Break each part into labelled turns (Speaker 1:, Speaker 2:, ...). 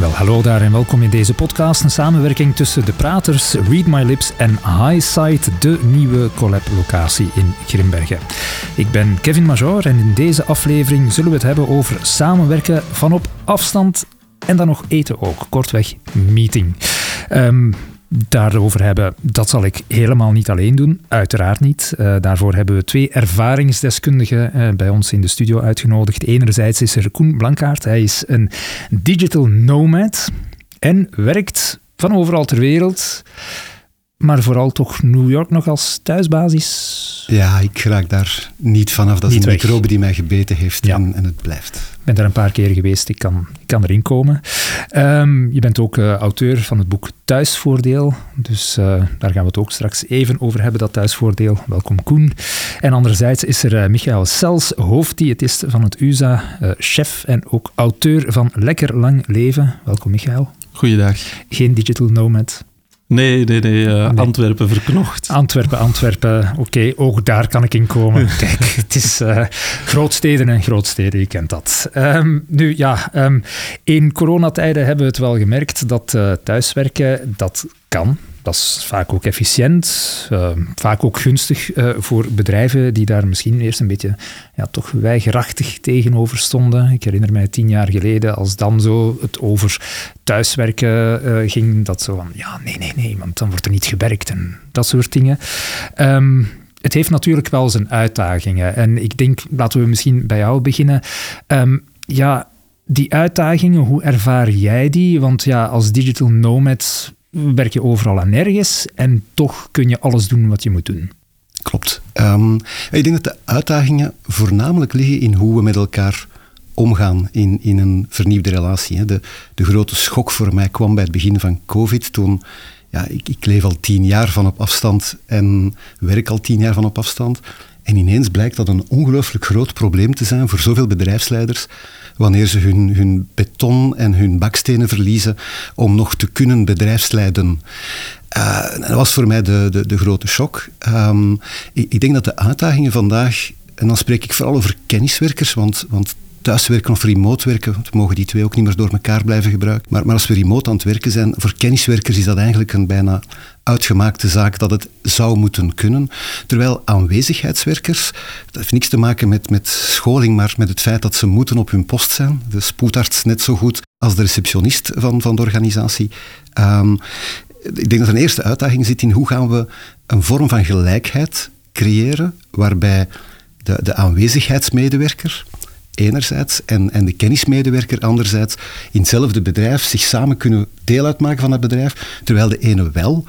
Speaker 1: Wel, hallo daar en welkom in deze podcast. Een samenwerking tussen De Praters, Read My Lips en Highside, de nieuwe collab-locatie in Grimbergen. Ik ben Kevin Major en in deze aflevering zullen we het hebben over samenwerken van op afstand en dan nog eten ook. Kortweg, meeting. Um, daarover hebben, dat zal ik helemaal niet alleen doen. Uiteraard niet. Uh, daarvoor hebben we twee ervaringsdeskundigen uh, bij ons in de studio uitgenodigd. Enerzijds is er Koen Blankaart. Hij is een digital nomad en werkt van overal ter wereld. Maar vooral toch New York nog als thuisbasis?
Speaker 2: Ja, ik raak daar niet vanaf. Dat is niet een weg. microbe die mij gebeten heeft ja. en, en, het blijft.
Speaker 1: Ik ben daar een paar keer geweest, ik kan, ik kan erin komen. Um, je bent ook uh, auteur van het boek Thuisvoordeel. Dus uh, daar gaan we het ook straks even over hebben, dat thuisvoordeel. Welkom Koen. En anderzijds is er uh, Michael Sels, hoofddiëtist van het USA, chef en ook auteur van Lekker Lang Leven. Welkom Michael.
Speaker 3: Goeiedag.
Speaker 1: Geen digital nomad.
Speaker 3: Nee, nee, nee, uh, Antwerpen verknocht.
Speaker 1: Antwerpen, Antwerpen. Oké, ook daar kan ik in komen. Kijk, het is uh, grootsteden en grootsteden, je kent dat. Um, nu ja, um, in coronatijden hebben we het wel gemerkt dat uh, thuiswerken, dat kan. Dat is vaak ook efficiënt, uh, vaak ook gunstig uh, voor bedrijven die daar misschien eerst een beetje ja, toch weigerachtig tegenover stonden. Ik herinner mij tien jaar geleden als dan zo het over thuiswerken uh, ging, dat zo van ja, nee, nee, nee, want dan wordt er niet gewerkt en dat soort dingen. Um, het heeft natuurlijk wel zijn uitdagingen. En ik denk, laten we misschien bij jou beginnen. Um, ja, die uitdagingen, hoe ervaar jij die? Want ja, als digital nomad werk je overal en nergens en toch kun je alles doen wat je moet doen.
Speaker 2: Klopt. Um, ik denk dat de uitdagingen voornamelijk liggen in hoe we met elkaar omgaan in, in een vernieuwde relatie. De, de grote schok voor mij kwam bij het begin van COVID toen ja, ik, ik leef al tien jaar van op afstand en werk al tien jaar van op afstand. En ineens blijkt dat een ongelooflijk groot probleem te zijn voor zoveel bedrijfsleiders wanneer ze hun, hun beton en hun bakstenen verliezen om nog te kunnen bedrijfsleiden. Uh, dat was voor mij de, de, de grote shock. Um, ik, ik, denk dat de uitdagingen vandaag, en dan spreek ik vooral over kenniswerkers, want, want thuiswerken of remote werken, we mogen die twee ook niet meer door elkaar blijven gebruiken. Maar, maar als we remote aan het werken zijn, voor kenniswerkers is dat eigenlijk een bijna uitgemaakte zaak dat het zou moeten kunnen. Terwijl aanwezigheidswerkers, dat heeft niks te maken met, met scholing, maar met het feit dat ze moeten op hun post zijn. De spoedarts net zo goed als de receptionist van, van de organisatie. Um, ik denk dat een eerste uitdaging zit in hoe gaan we een vorm van gelijkheid creëren waarbij de, de aanwezigheidsmedewerker enerzijds en, en de kennismedewerker anderzijds in hetzelfde bedrijf zich samen kunnen deel uitmaken van het bedrijf, terwijl de ene wel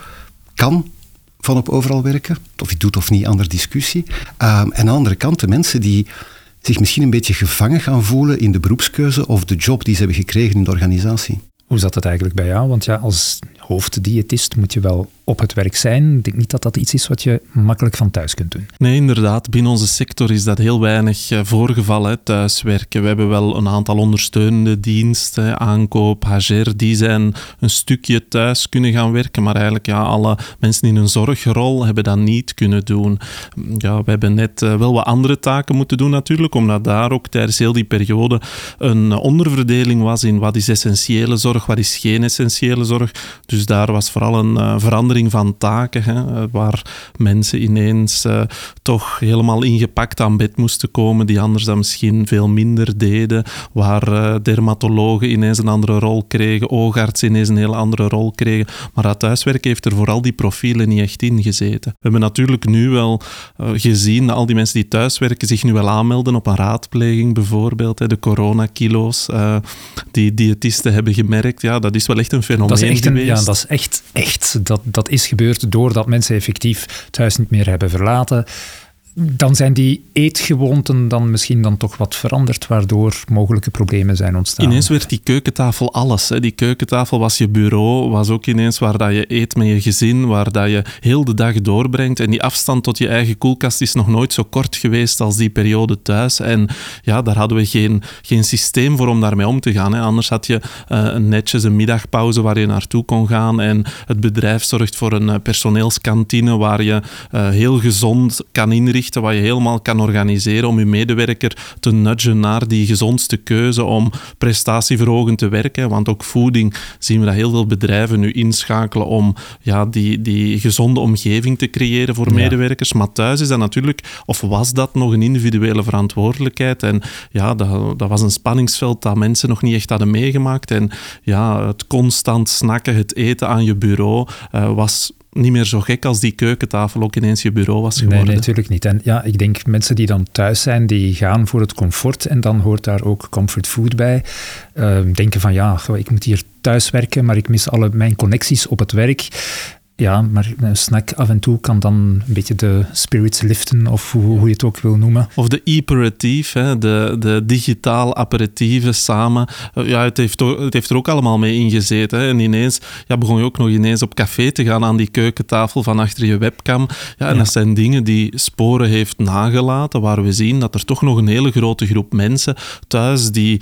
Speaker 2: kan van op overal werken, of hij doet of niet, andere discussie. Um, en aan de andere kant de mensen die zich misschien een beetje gevangen gaan voelen in de beroepskeuze of de job die ze hebben gekregen in de organisatie.
Speaker 1: Hoe zat het eigenlijk bij jou? Want ja, als hoofddiëtist moet je wel op het werk zijn. Ik denk niet dat dat iets is wat je makkelijk van thuis kunt doen.
Speaker 3: Nee, inderdaad. Binnen onze sector is dat heel weinig eh, voorgevallen, thuiswerken. We hebben wel een aantal ondersteunende diensten, aankoop, HR, die zijn een stukje thuis kunnen gaan werken, maar eigenlijk ja, alle mensen in een zorgrol hebben dat niet kunnen doen. Ja, we hebben net eh, wel wat andere taken moeten doen natuurlijk, omdat daar ook tijdens heel die periode een onderverdeling was in wat is essentiële zorg, wat is geen essentiële zorg. Dus daar was vooral een uh, van taken, hè, eh, waar mensen ineens uh, toch helemaal ingepakt aan bed moesten komen, die anders dan misschien veel minder deden, waar uh, dermatologen ineens een andere rol kregen, oogartsen ineens een hele andere rol kregen. Maar dat thuiswerken heeft er vooral die profielen niet echt in gezeten. We hebben natuurlijk nu wel gezien dat al die mensen die thuiswerken zich nu wel aanmelden op een raadpleging bijvoorbeeld, hè, de coronakilo's, die diëtisten hebben gemerkt, ja, dat is wel echt een fenomeen
Speaker 1: dat is echt
Speaker 3: een,
Speaker 1: Ja, dat is echt, echt. Dat, dat is gebeurd doordat mensen effectief thuis niet meer hebben verlaten dan zijn die eetgewoonten dan misschien dan toch wat veranderd, waardoor mogelijke problemen zijn ontstaan.
Speaker 3: Ineens werd die keukentafel alles. Hè. Die keukentafel was je bureau, was ook ineens waar dat je eet met je gezin, waar dat je heel de dag doorbrengt. En die afstand tot je eigen koelkast is nog nooit zo kort geweest als die periode thuis. En ja, daar hadden we geen, geen systeem voor om daarmee om te gaan. Hè. Anders had je uh, netjes een middagpauze waar je naartoe kon gaan. En het bedrijf zorgt voor een uh, personeelskantine waar je uh, heel gezond kan inrichten inrichten, wat je helemaal kan organiseren om je medewerker te nudgen naar die gezondste keuze om prestatieverhogend te werken. Want ook voeding zien we dat heel veel bedrijven nu inschakelen om ja, die, die gezonde omgeving te creëren voor medewerkers. Maar thuis is dat natuurlijk, of was dat nog een individuele verantwoordelijkheid? En ja, dat, dat was een spanningsveld dat mensen nog niet echt hadden meegemaakt. En ja, het constant snakken, het eten aan je bureau uh, was niet meer zo gek als die keukentafel ook ineens je bureau was geworden.
Speaker 1: Nee, natuurlijk niet. En ja, ik denk mensen die dan thuis zijn, die gaan voor het comfort en dan hoort daar ook comfort food bij. Uh, denken van ja, ik moet hier thuis werken, maar ik mis alle mijn connecties op het werk. Ja, maar een snack af en toe kan dan een beetje de spirits liften, of hoe, hoe je het ook wil noemen.
Speaker 3: Of de aperitief, hè, de, de digitaal aperitieven samen. Eh, ja, het heeft, het heeft er ook allemaal mee ingezeten. Hè. En ineens ja, begon je ook nog ineens op café te gaan aan die keukentafel van achter je webcam. Ja, en dat zijn dingen die sporen heeft nagelaten, waar we zien dat er toch nog een hele grote groep mensen thuis die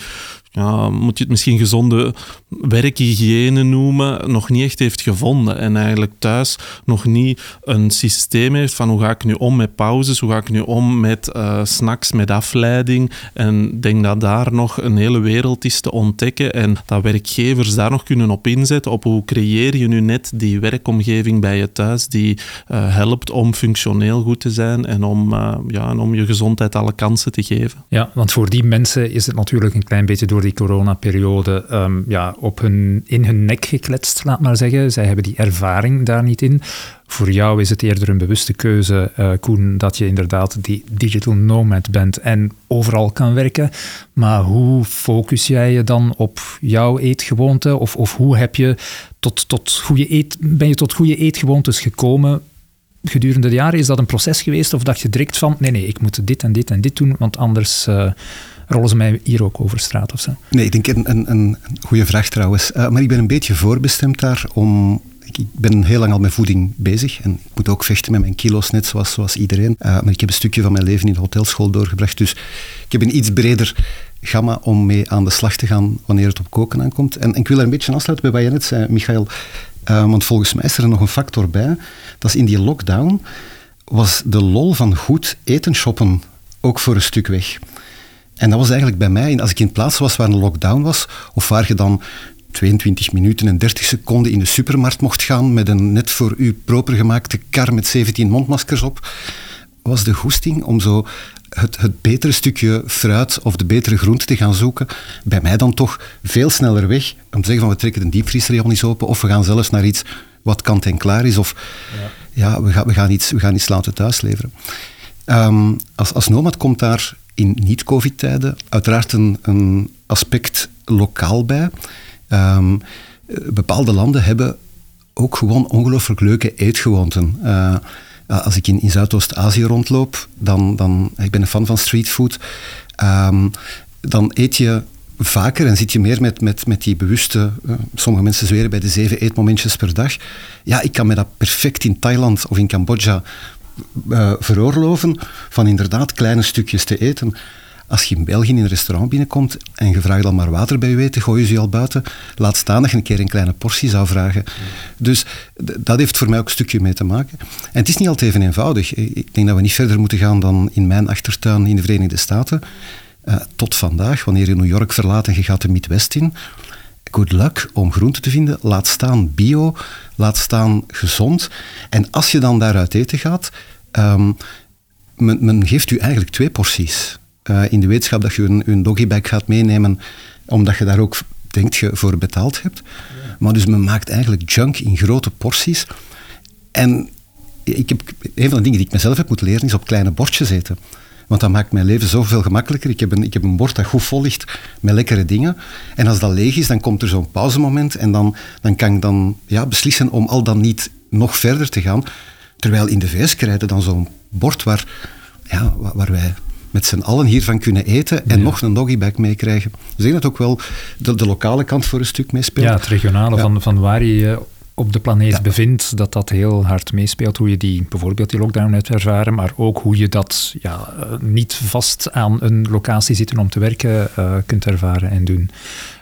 Speaker 3: ja, moet je het misschien gezonde werkhygiëne noemen, nog niet echt heeft gevonden. En eigenlijk thuis nog niet een systeem heeft van hoe ga ik nu om met pauzes, hoe ga ik nu om met uh, snacks, met afleiding. En denk dat daar nog een hele wereld is te ontdekken en dat werkgevers daar nog kunnen op inzetten, op hoe creëer je nu net die werkomgeving bij je thuis die uh, helpt om functioneel goed te zijn en om, uh, ja, en om je gezondheid alle kansen te geven.
Speaker 1: Ja, want voor die mensen is het natuurlijk een klein beetje door die coronaperiode um, ja, op hun, in hun nek gekletst, laat maar zeggen. Zij hebben die ervaring daar niet in. Voor jou is het eerder een bewuste keuze, uh, Koen, dat je inderdaad die digital nomad bent en overal kan werken. Maar hoe focus jij je dan op jouw eetgewoonte? Of, of hoe heb je tot, tot goede eet, ben je tot goede eetgewoontes gekomen gedurende de jaren? Is dat een proces geweest of dacht je direct van nee, nee, ik moet dit en dit en dit doen, want anders uh, rollen ze mij hier ook over straat of zo?
Speaker 2: Nee, ik denk een, een, een goede vraag trouwens. Uh, maar ik ben een beetje voorbestemd daar om ik ben heel lang al met voeding bezig en ik moet ook vechten met mijn kilo's, net zoals, zoals iedereen. Uh, maar ik heb een stukje van mijn leven in de hotelschool doorgebracht, dus ik heb een iets breder gamma om mee aan de slag te gaan wanneer het op koken aankomt. En, ik wil er een beetje aansluiten bij wat je net zei, Michael. Uh, want volgens mij is er nog een factor bij. Dat is in die lockdown was de lol van goed eten shoppen ook voor een stuk weg. En dat was eigenlijk bij mij, als ik in plaats was waar een lockdown was, of waar je dan 22 minuten en 30 seconden in de supermarkt mocht gaan met een net voor u proper gemaakte kar met 17 mondmaskers op, was de goesting om zo het, het betere stukje fruit of de betere groente te gaan zoeken, bij mij dan toch veel sneller weg. Om te zeggen van we trekken de diepvriesrayon niet open of we gaan zelfs naar iets wat kant en klaar is of ja, ja we, gaan, we, gaan iets, we gaan iets laten thuis leveren. Um, als, als nomad komt daar in niet-covid-tijden uiteraard een, aspect lokaal bij. Um, bepaalde landen hebben ook gewoon ongelooflijk leuke eetgewoonten. Uh, als ik in, Zuidoost-Azië rondloop, dan, dan, ik ben een fan van streetfood, um, dan eet je vaker en zit je meer met, met, met die bewuste, uh, sommige mensen zweren bij de zeven eetmomentjes per dag. Ja, ik kan me dat perfect in Thailand of in Cambodja uh, veroorloven van inderdaad kleine stukjes te eten. Als je in België in een restaurant binnenkomt en je vraagt al maar water bij je eten, gooien ze je al buiten. Laat staan dat je een keer een kleine portie zou vragen. Dus dat heeft voor mij ook een stukje mee te maken. En het is niet altijd even eenvoudig. Ik denk dat we niet verder moeten gaan dan in mijn achtertuin in de Verenigde Staten. Uh, tot vandaag, wanneer je New York verlaat en je gaat de Midwest in. Good luck om groenten te vinden. Laat staan bio, laat staan gezond. En als je dan daaruit eten gaat, um, men, men, geeft u eigenlijk twee porties. Uh, in de wetenschap dat je een, een doggybag gaat meenemen, omdat je daar ook, denkt je, voor betaald hebt. Ja. Maar dus men maakt eigenlijk junk in grote porties. En ik heb, een van de dingen die ik mezelf heb moeten leren, is op kleine bordjes eten. Want dat maakt mijn leven zoveel gemakkelijker. Ik heb, een, ik heb een bord dat goed vol ligt met lekkere dingen. En als dat leeg is, dan komt er zo'n pauzemoment. En dan, dan kan ik dan ja, beslissen om al dan niet nog verder te gaan. Terwijl in de VS krijgen dan zo'n bord waar, ja, waar wij met z'n allen hiervan kunnen eten en nog een doggybag meekrijgen. Dus ik denk dat ook wel de, de, lokale kant voor een stuk meespeelt.
Speaker 1: Ja, het regionale ja. van, van waar je op de planeet ja. bevindt, dat dat heel hard meespeelt. Hoe je die, bijvoorbeeld die lockdown hebt ervaren, maar ook hoe je dat ja, niet vast aan een locatie zitten om te werken uh, kunt ervaren en doen.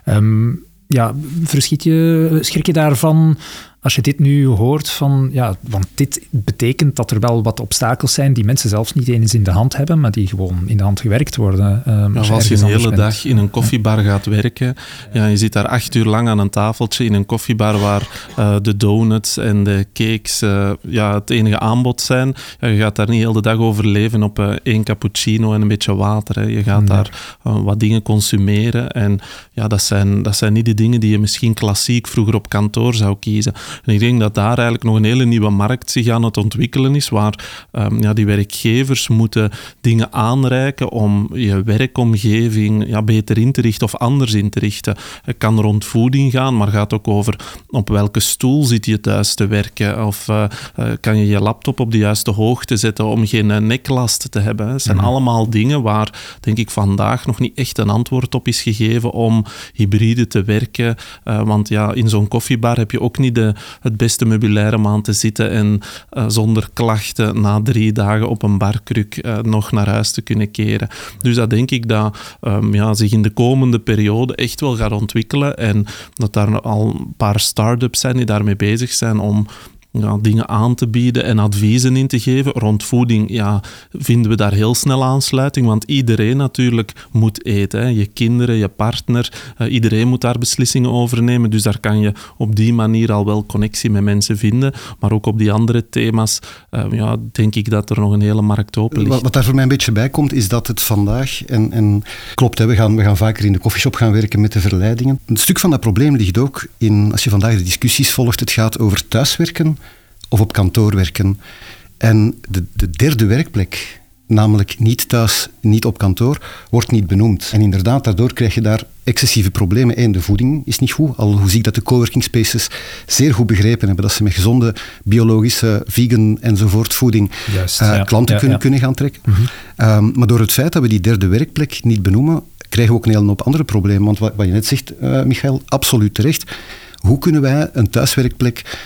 Speaker 1: Um, ja, verschiet je, schrik je daarvan Als je dit nu hoort van, ja, want dit betekent dat er wel wat obstakels zijn die mensen zelfs niet eens in de hand hebben, maar die gewoon in de hand gewerkt worden.
Speaker 3: Uh, als, als je een hele dag in een koffiebar gaat werken, ja, je zit daar acht uur lang aan een tafeltje in een koffiebar waar uh, de donuts en de cakes uh, ja, het enige aanbod zijn. Ja, je gaat daar niet heel de dag over leven op uh, één cappuccino en een beetje water. Hè. Je gaat nee. daar wat dingen consumeren en ja, dat zijn, dat zijn niet de dingen die je misschien klassiek vroeger op kantoor zou kiezen. En ik denk dat daar eigenlijk nog een hele nieuwe markt zich aan het ontwikkelen is, waar um, ja, die werkgevers moeten dingen aanreiken om je werkomgeving ja, beter in te richten of anders in te richten. Het kan rond voeding gaan, maar gaat ook over op welke stoel zit je thuis te werken of uh, uh, kan je je laptop op de juiste hoogte zetten om geen uh, neklast te hebben. Het zijn mm -hmm. allemaal dingen waar, denk ik, vandaag nog niet echt een antwoord op is gegeven om hybride te werken. want ja, in zo'n koffiebar heb je ook niet de, het beste meubilair om aan te zitten en uh, zonder klachten na drie dagen op een barkruk uh, nog naar huis te kunnen keren. Dus dat denk ik dat um, ja, zich in de komende periode echt wel gaat ontwikkelen en dat daar al een paar start-ups zijn die daarmee bezig zijn om dingen aan te bieden en adviezen in te geven. Rond voeding ja, vinden we daar heel snel aansluiting, want iedereen natuurlijk moet eten. Je kinderen, je partner, uh, iedereen moet daar beslissingen over nemen. Dus daar kan je op die manier al wel connectie met mensen vinden. Maar ook op die andere thema's uh, ja, denk ik dat er nog een hele markt open ligt.
Speaker 2: Wat, wat daar voor mij een beetje bij komt, is dat het vandaag, en, en klopt, hè, we, gaan, we gaan vaker in de koffieshop gaan werken met de verleidingen. Een stuk van dat probleem ligt ook in, als je vandaag de discussies volgt, het gaat over thuiswerken of op kantoor werken. En de, de derde werkplek, namelijk niet thuis, niet op kantoor, wordt niet benoemd. En inderdaad, daardoor krijg je daar excessieve problemen. Eén, de voeding is niet goed. Al hoe zie ik dat de coworking spaces zeer goed begrepen hebben dat ze met gezonde, biologische, vegan enzovoort voeding
Speaker 1: Juist,
Speaker 2: uh,
Speaker 1: ja.
Speaker 2: klanten
Speaker 1: Ja,
Speaker 2: kunnen,
Speaker 1: ja.
Speaker 2: kunnen gaan trekken.
Speaker 1: Mhm.
Speaker 2: Um, maar door het feit dat we die derde werkplek niet benoemen, krijgen we ook een hele hoop andere problemen. Want wat, wat je net zegt, uh, Michael, absoluut terecht. Hoe kunnen wij een thuiswerkplek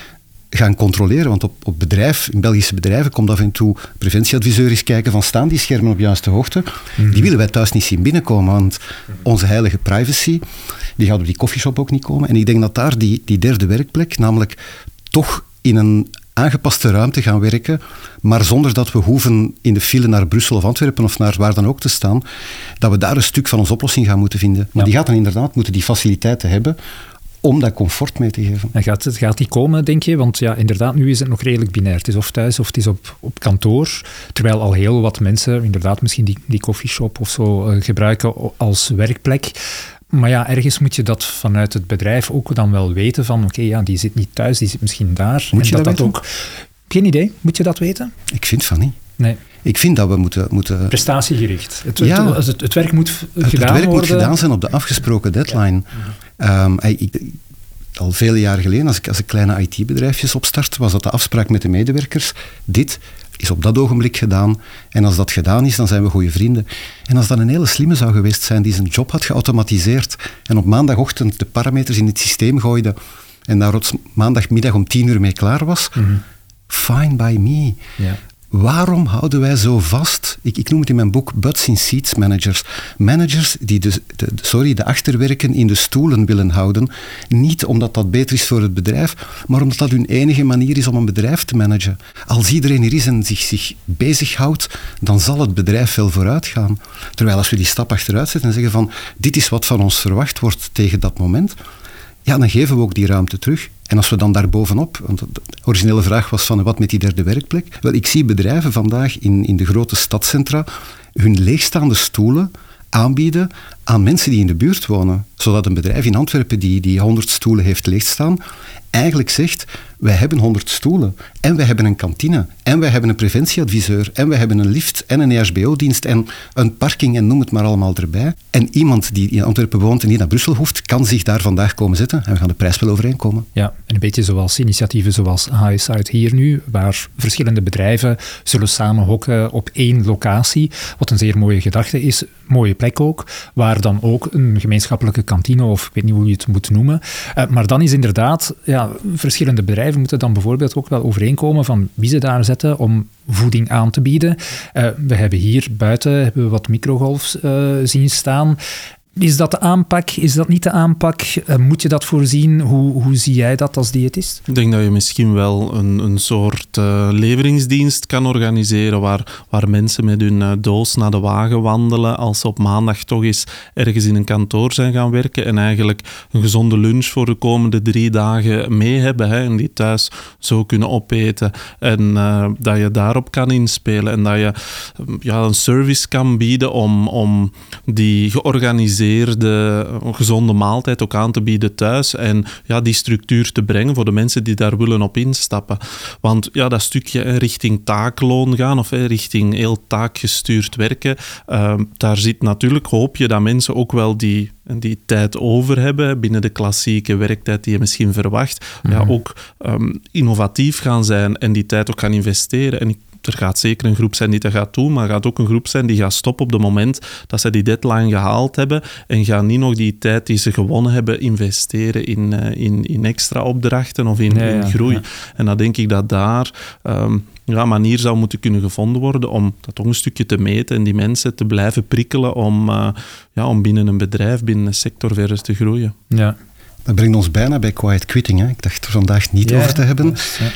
Speaker 2: gaan controleren. Want op, op bedrijf, in Belgische bedrijven komt af en toe preventieadviseur eens kijken van staan die schermen op juiste hoogte.
Speaker 1: Mhm.
Speaker 2: Die willen wij thuis niet zien binnenkomen, want onze heilige privacy, die gaat op die koffieshop ook niet komen. En ik denk dat daar die, die derde werkplek, namelijk toch in een aangepaste ruimte gaan werken, maar zonder dat we hoeven in de file naar Brussel of Antwerpen of naar waar dan ook te staan, dat we daar een stuk van onze oplossing gaan moeten vinden. Maar
Speaker 1: Ja.
Speaker 2: die gaat dan inderdaad moeten die faciliteiten hebben om dat comfort mee te geven.
Speaker 1: En gaat, het- gaat die komen, denk je? Want ja, inderdaad, nu is het nog redelijk binair. Het is of thuis of het is op, op kantoor. Terwijl al heel wat mensen inderdaad misschien die, die coffeeshop of zo eh, gebruiken als werkplek. Maar ja, ergens moet je dat vanuit het bedrijf ook dan wel weten van oké, ja, die zit niet thuis, die zit misschien daar.
Speaker 2: Moet
Speaker 1: en
Speaker 2: je
Speaker 1: dat
Speaker 2: dat
Speaker 1: ook... Geen idee. Moet je dat weten?
Speaker 2: Ik vind van niet.
Speaker 1: Nee.
Speaker 2: Ik vind dat we moeten... moeten
Speaker 1: Prestatiegericht. Het,
Speaker 2: Ja.
Speaker 1: het, het, het werk moet v-
Speaker 2: het, het
Speaker 1: gedaan
Speaker 2: werk
Speaker 1: worden.
Speaker 2: moet gedaan zijn op de afgesproken deadline. Ehm, ik, ik- al vele jaren geleden, als ik, als ik kleine IT-bedrijfjes opstart, was dat de afspraak met de medewerkers. Dit is op dat ogenblik gedaan. En als dat gedaan is, dan zijn we goede vrienden. En als dat een hele slimme zou geweest zijn, die zijn job had geautomatiseerd en op maandagochtend de parameters in het systeem gooide en daar op maandagmiddag om tien uur mee klaar was, fine by me.
Speaker 1: Ja.
Speaker 2: Waarom houden wij zo vast? Ik, ik noem het in mijn boek butts in seats managers. Managers die de, de, sorry, de achterwerken in de stoelen willen houden. Niet omdat dat beter is voor het bedrijf, maar omdat dat hun enige manier is om een bedrijf te managen. Als iedereen er is en zich, zich bezighoudt, dan zal het bedrijf wel vooruit gaan. Terwijl als we die stap achteruit zetten en zeggen van dit is wat van ons verwacht wordt tegen dat moment, ja, dan geven we ook die ruimte terug. En als we dan daarbovenop, want de originele vraag was van wat met die derde werkplek? Wel, ik zie bedrijven vandaag in, in de grote stadcentra hun leegstaande stoelen aanbieden aan mensen die in de buurt wonen. Zodat een bedrijf in Antwerpen die, die 100 stoelen heeft leegstaan, eigenlijk zegt, wij hebben 100 stoelen en wij hebben een kantine en wij hebben een preventieadviseur en wij hebben een lift en een EHBO-dienst en een parking en noem het maar allemaal erbij. En iemand die in Antwerpen woont en niet naar Brussel hoeft, kan zich daar vandaag komen zetten en we gaan de prijs wel overeenkomen.
Speaker 1: Ja, en een beetje zoals initiatieven zoals HSite hier nu, waar verschillende bedrijven zullen samenhokken op één locatie, wat een zeer mooie gedachte is, mooie plek ook, waar dan ook een gemeenschappelijke kantine, of ik weet niet hoe je het moet noemen, eh, maar dan is inderdaad, ja, verschillende bedrijven moeten dan bijvoorbeeld ook wel overeenkomen van wie ze daar zetten om voeding aan te bieden. Eh, we hebben hier buiten hebben we wat microgolfs eh, zien staan. Is dat de aanpak? Is dat niet de aanpak? Uh, moet je dat voorzien? Hoe, hoe zie jij dat als diëtist?
Speaker 3: Ik denk dat je misschien wel een, een soort uh, leveringsdienst kan organiseren waar, waar mensen met hun uh, doos naar de wagen wandelen als ze op maandag toch eens ergens in een kantoor zijn gaan werken en eigenlijk een gezonde lunch voor de komende drie dagen mee hebben hè, en die thuis zo kunnen opeten en dat je daarop kan inspelen en dat je ja, een service kan bieden om, om die georganiseerde de gezonde maaltijd ook aan te bieden thuis en ja, die structuur te brengen voor de mensen die daar willen op instappen. Want ja, dat stukje richting taakloon gaan of richting heel taakgestuurd werken, ehm, daar zit natuurlijk, hoop je dat mensen ook wel die die tijd over hebben binnen de klassieke werktijd die je misschien verwacht, ja, mhm. ook ehm, innovatief gaan zijn en die tijd ook gaan investeren. En ik er gaat zeker een groep zijn die dat gaat doen, maar er gaat ook een groep zijn die gaat stoppen op het moment dat ze die deadline gehaald hebben en gaan niet nog die tijd die ze gewonnen hebben investeren in, uh, in, in extra opdrachten of in, in groei. En dan denk ik dat daar um, ja, een manier zou moeten kunnen gevonden worden om dat toch een stukje te meten en die mensen te blijven prikkelen om, uh, ja, om binnen een bedrijf, binnen een sector verder te groeien.
Speaker 2: Ja. Dat brengt ons bijna bij quiet quitting. Hè. Ik dacht er vandaag niet over te hebben. Ja.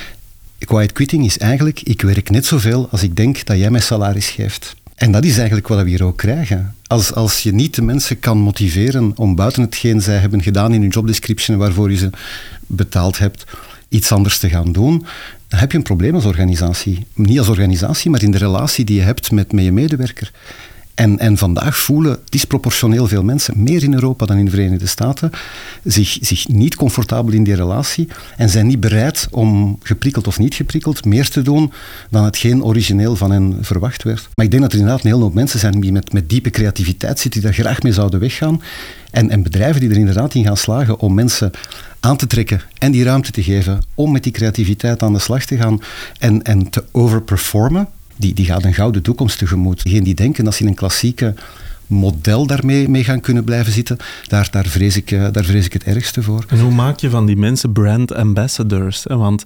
Speaker 2: Quiet quitting is eigenlijk, ik werk net zoveel als ik denk dat jij mij salaris geeft. En dat is eigenlijk wat we hier ook krijgen. Als, als je niet de mensen kan motiveren om buiten hetgeen zij hebben gedaan in hun jobdescription waarvoor je ze betaald hebt, iets anders te gaan doen, dan heb je een probleem als organisatie. Niet als organisatie, maar in de relatie die je hebt met, met je medewerker. En, en vandaag voelen disproportioneel veel mensen, meer in Europa dan in de Verenigde Staten, zich, zich niet comfortabel in die relatie en zijn niet bereid om, geprikkeld of niet geprikkeld, meer te doen dan hetgeen origineel van hen verwacht werd. Maar ik denk dat er inderdaad een hele hoop mensen zijn die met, met diepe creativiteit zitten, die daar graag mee zouden weggaan. En, en bedrijven die er inderdaad in gaan slagen om mensen aan te trekken en die ruimte te geven om met die creativiteit aan de slag te gaan en, en te overperformen die, die gaat een gouden toekomst tegemoet. Degenen die denken dat ze in een klassieke model daarmee mee gaan kunnen blijven zitten, daar, daar, vrees ik, eh, daar vrees ik het ergste voor.
Speaker 3: En hoe maak je van die mensen brand ambassadors? Want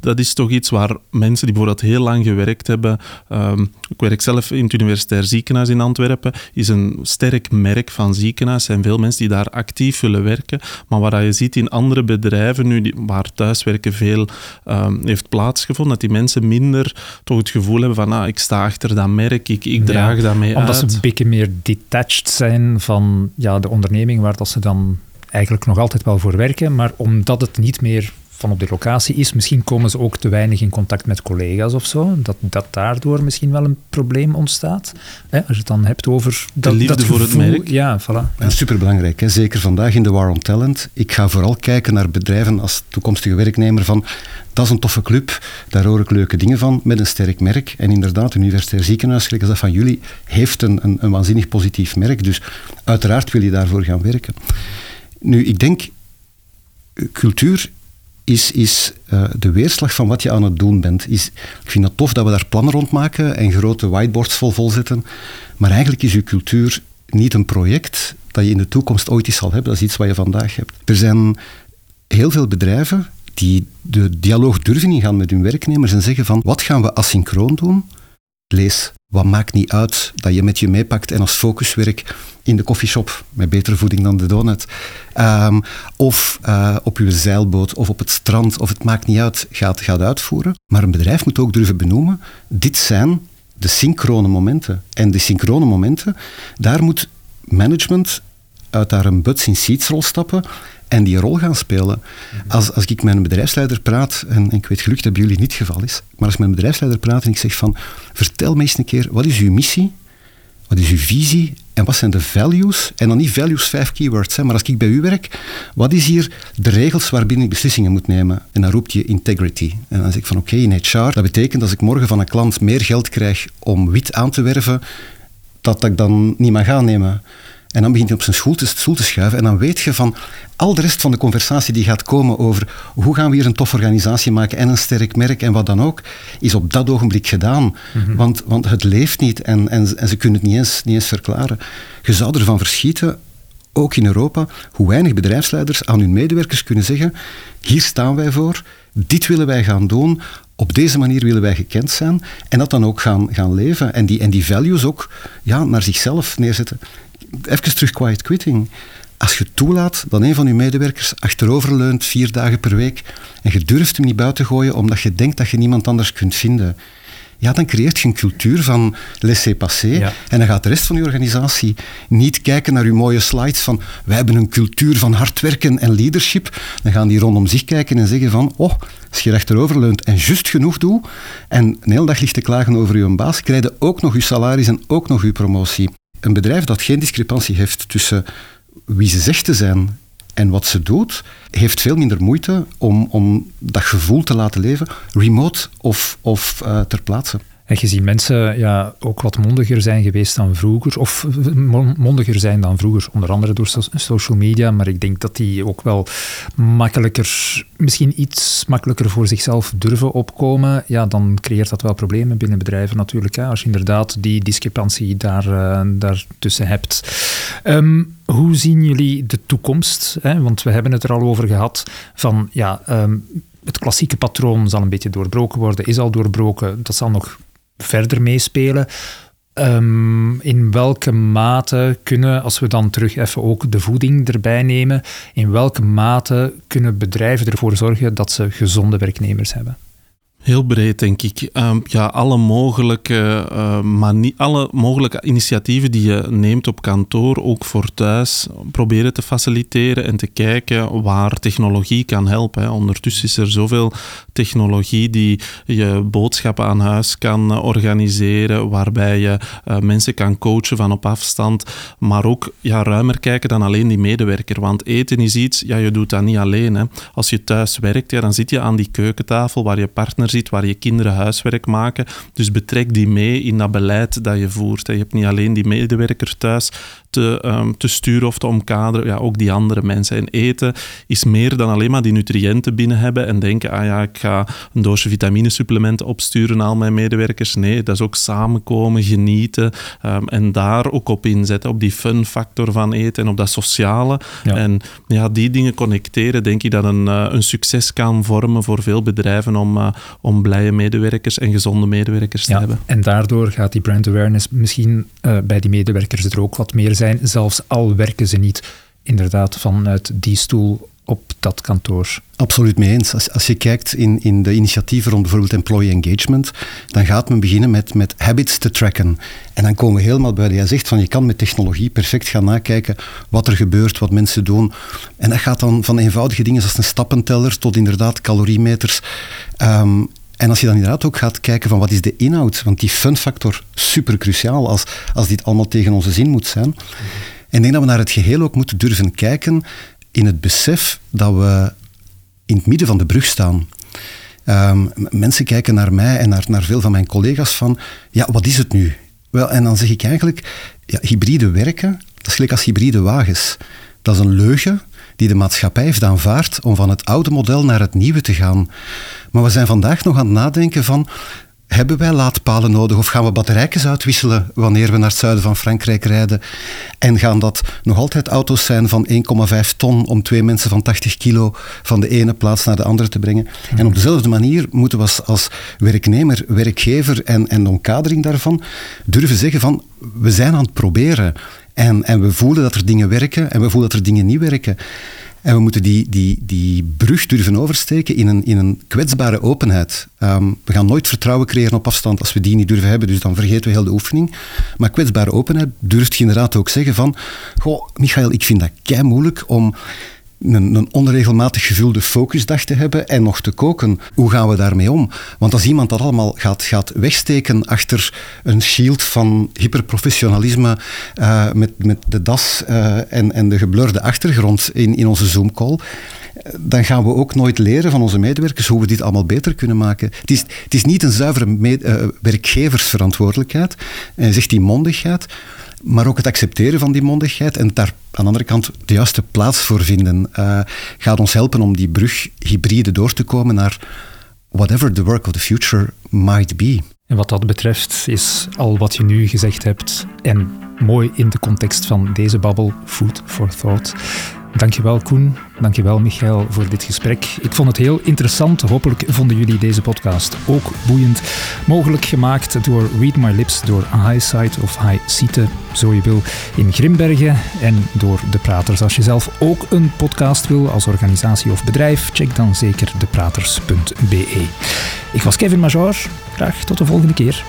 Speaker 3: dat is toch iets waar mensen die bijvoorbeeld heel lang gewerkt hebben. Um, ik werk zelf in het Universitair Ziekenhuis in Antwerpen. Is een sterk merk van ziekenhuis. Er zijn veel mensen die daar actief willen werken. Maar wat je ziet in andere bedrijven nu, die, waar thuiswerken veel um, heeft plaatsgevonden, dat die mensen minder toch het gevoel hebben van ah, ik sta achter dat merk, ik, ik draag ja, dat mee
Speaker 1: omdat
Speaker 3: uit.
Speaker 1: ze een beetje meer detached zijn van ja, de onderneming waar dat ze dan eigenlijk nog altijd wel voor werken, maar omdat het niet meer van op de locatie is. Misschien komen ze ook te weinig in contact met collega's of zo. Dat, dat daardoor misschien wel een probleem ontstaat. Hè, als je het dan hebt over...
Speaker 3: Dat, de liefde
Speaker 1: dat
Speaker 3: voor het merk.
Speaker 1: Ja, voilà.
Speaker 2: Ja, superbelangrijk. Hè? Zeker vandaag in de War on Talent. Ik ga vooral kijken naar bedrijven als toekomstige werknemer van dat is een toffe club, daar hoor ik leuke dingen van, met een sterk merk. En inderdaad, een universitair ziekenhuis, gelijk als dat van jullie, heeft een, een, een waanzinnig positief merk. Dus uiteraard wil je daarvoor gaan werken. Nu, ik denk, cultuur is, is uh, de weerslag van wat je aan het doen bent. Is, ik vind het tof dat we daar plannen rond maken en grote whiteboards vol, vol zetten. Maar eigenlijk is je cultuur niet een project dat je in de toekomst ooit eens zal hebben. Dat is iets wat je vandaag hebt. Er zijn heel veel bedrijven die de dialoog durven ingaan met hun werknemers en zeggen van wat gaan we asynchroon doen? Lees, wat maakt niet uit dat je met je meepakt en als focuswerk in de koffieshop met betere voeding dan de donut. Um, of uh, op je zeilboot of op het strand, of het maakt niet uit, gaat, gaat uitvoeren. Maar een bedrijf moet ook durven benoemen, dit zijn de synchrone momenten. En die synchrone momenten, daar moet management uit daar een buts in seatsrol stappen en die rol gaan spelen. Als, als ik met een bedrijfsleider praat, en, ik weet gelukkig dat bij jullie niet het geval is, maar als ik met een bedrijfsleider praat en ik zeg van, vertel me eens een keer, wat is uw missie? Wat is uw visie? En wat zijn de values? En dan niet values, vijf keywords, hè, maar als ik bij u werk, wat is hier de regels waarbinnen ik beslissingen moet nemen? En dan roept je integrity. En dan zeg ik van oké, in HR, dat betekent als ik morgen van een klant meer geld krijg om wit aan te werven, dat ik dan niet mag aannemen. En dan begint hij op zijn stoel te, stoel te schuiven. En dan weet je van al de rest van de conversatie die gaat komen over hoe gaan we hier een toffe organisatie maken en een sterk merk en wat dan ook, is op dat ogenblik gedaan. Mhm. want, want het leeft niet en, en, en ze kunnen het niet eens, niet eens verklaren. Je zou ervan verschieten ook in Europa, hoe weinig bedrijfsleiders aan hun medewerkers kunnen zeggen: hier staan wij voor, dit willen wij gaan doen op deze manier willen wij gekend zijn en dat dan ook gaan, gaan leven. En die, en die values ook ja, naar zichzelf neerzetten. Even terug quiet quitting. Als je toelaat dat een van je medewerkers achteroverleunt vier dagen per week en je durft hem niet buiten gooien omdat je denkt dat je niemand anders kunt vinden, ja, dan creëert je een cultuur van laissez-passer. En dan gaat de rest van je organisatie niet kijken naar je mooie slides van wij hebben een cultuur van hard werken en leadership. Dan gaan die rondom zich kijken en zeggen van oh, als je rechterover leunt en juist genoeg doet en een hele dag ligt te klagen over je baas, krijg je ook nog je salaris en ook nog je promotie. Een bedrijf dat geen discrepantie heeft tussen wie ze zegt te zijn en wat ze doet, heeft veel minder moeite om, om dat gevoel te laten leven, remote of, of uh, ter plaatse.
Speaker 1: En je ziet mensen ja, ook wat mondiger zijn geweest dan vroeger, of mondiger zijn dan vroeger, onder andere door social media, maar ik denk dat die ook wel makkelijker, misschien iets makkelijker voor zichzelf durven opkomen, ja, dan creëert dat wel problemen binnen bedrijven natuurlijk, hè, als je inderdaad die discrepantie daar, uh, daartussen hebt. Ehm, hoe zien jullie de toekomst? Hè? Want we hebben het er al over gehad van ja, ehm, het klassieke patroon zal een beetje doorbroken worden, is al doorbroken, dat zal nog verder meespelen. Um, in welke mate kunnen, als we dan terug even ook de voeding erbij nemen, in welke mate kunnen bedrijven ervoor zorgen dat ze gezonde werknemers hebben?
Speaker 3: Heel breed, denk ik. Ehm, ja, alle mogelijke, uh, alle mogelijke initiatieven die je neemt op kantoor, ook voor thuis, proberen te faciliteren en te kijken waar technologie kan helpen. Ondertussen is er zoveel technologie die je boodschappen aan huis kan eh, organiseren, waarbij je uh, mensen kan coachen van op afstand, maar ook ja, ruimer kijken dan alleen die medewerker. Want eten is iets, ja, je doet dat niet alleen. Hè. Als je thuis werkt, ja, dan zit je aan die keukentafel waar je partner zit, waar je kinderen huiswerk maken. Dus betrek die mee in dat beleid dat je voert. Je hebt niet alleen die medewerker thuis te, um, te sturen of te omkaderen, ja, ook die andere mensen. En eten is meer dan alleen maar die nutriënten binnen hebben en denken, ah ja, ik ga een doosje vitaminesupplementen opsturen aan al mijn medewerkers. Nee, dat is ook samenkomen, genieten um, en daar ook op inzetten, op die fun factor van eten en op dat sociale. En ja, die dingen connecteren, denk ik dat een, uh, een succes kan vormen voor veel bedrijven om, uh, om blije medewerkers en gezonde medewerkers te hebben.
Speaker 1: En daardoor gaat die brand awareness misschien uh, bij die medewerkers er ook wat meer zijn, zelfs al werken ze niet inderdaad vanuit die stoel op dat kantoor.
Speaker 2: Absoluut mee eens. Als, je kijkt in, in de initiatieven rond bijvoorbeeld employee engagement, dan gaat men beginnen met, met habits te tracken. En dan komen we helemaal bij. Jij zegt van je kan met technologie perfect gaan nakijken wat er gebeurt, wat mensen doen. En dat gaat dan van eenvoudige dingen zoals een stappenteller tot inderdaad caloriemeters. Um, en als je dan inderdaad ook gaat kijken van wat is de inhoud, want die fun factor super cruciaal als, als dit allemaal tegen onze zin moet zijn. En ik denk dat we naar het geheel ook moeten durven kijken in het besef dat we in het midden van de brug staan. Um, mensen kijken naar mij en naar, naar veel van mijn collega's van, ja, wat is het nu? Wel, en dan zeg ik eigenlijk, ja, hybride werken, dat is gelijk als hybride wagens. Dat is een leugen die de maatschappij heeft aanvaard om van het oude model naar het nieuwe te gaan. Maar we zijn vandaag nog aan het nadenken van, hebben wij laadpalen nodig of gaan we batterijtjes uitwisselen wanneer we naar het zuiden van Frankrijk rijden? En gaan dat nog altijd auto's zijn van 1,5 ton om twee mensen van 80 kilo van de ene plaats naar de andere te brengen? En op dezelfde manier moeten we als, werknemer, werkgever en, en omkadering daarvan durven zeggen van we zijn aan het proberen. En, en we voelen dat er dingen werken en we voelen dat er dingen niet werken. En we moeten die, die, die brug durven oversteken in een, in een kwetsbare openheid. Um, we gaan nooit vertrouwen creëren op afstand als we die niet durven hebben, dus dan vergeten we heel de oefening. Maar kwetsbare openheid durft je inderdaad ook zeggen van, goh, Michael, ik vind dat kei moeilijk om een, een, onregelmatig gevulde focusdag te hebben en nog te koken. Hoe gaan we daarmee om? Want als iemand dat allemaal gaat, gaat wegsteken achter een shield van hyperprofessionalisme uh, met, met de das uh, en, en de geblurde achtergrond in, in onze Zoom-call, dan gaan we ook nooit leren van onze medewerkers hoe we dit allemaal beter kunnen maken. Het is, het is niet een zuivere werkgeversverantwoordelijkheid, en zegt die mondigheid, maar ook het accepteren van die mondigheid en daar aan de andere kant de juiste plaats voor vinden, uh, gaat ons helpen om die brug hybride door te komen naar whatever the work of the future might be.
Speaker 1: En wat dat betreft is al wat je nu gezegd hebt en mooi in de context van deze babbel, food for thought. Dankjewel Koen, dankjewel Michael voor dit gesprek. Ik vond het heel interessant. Hopelijk vonden jullie deze podcast ook boeiend. Mogelijk gemaakt door Read My Lips, door Highsight of High Cite, zo je wil, in Grimbergen en door De Praters. Als je zelf ook een podcast wil als organisatie of bedrijf, check dan zeker depraters.be. Ik was Kevin Major. Graag tot de volgende keer.